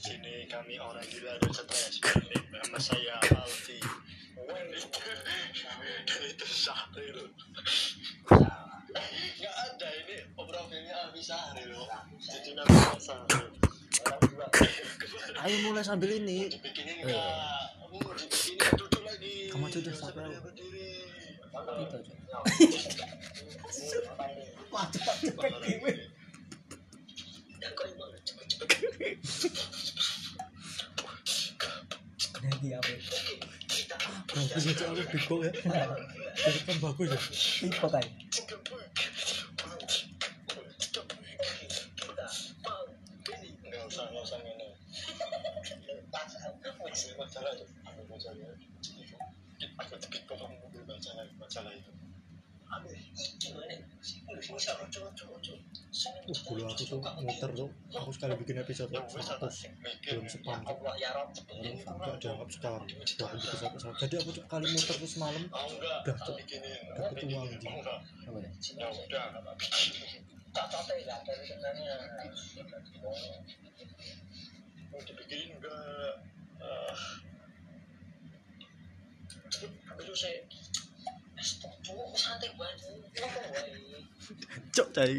Di sini kami orang gila dan stres. Nama saya Alfi. Dan itu Syahril. Nggak ada ini profilnya Alfi Syahril. Jadi namanya Syahril. ayo mulai sambil ini Dibikinin Eh. nggak? Mau dibikinin duduk lagi. Kamu aja udah sampai. Itu aja Cepat cepet dewe. Nanti apa? bagus itu aku bego ya jadi kan bagus ya Tipe kan. Itu. Aku uh dulu aku tuh muter tuh aku sekali bikin episode 100 belum spam tuh orang nggak dianggap sekarang udah bikin satu satu jadi aku tuh kali muter tuh semalam? Udah. Dapet Bikinin. uang, nggak? Apa ya? Udah. Mau dibikinin nggak? Ah. Aduh saya Stop, cuk, santai banget. Ngomong wae. cok cai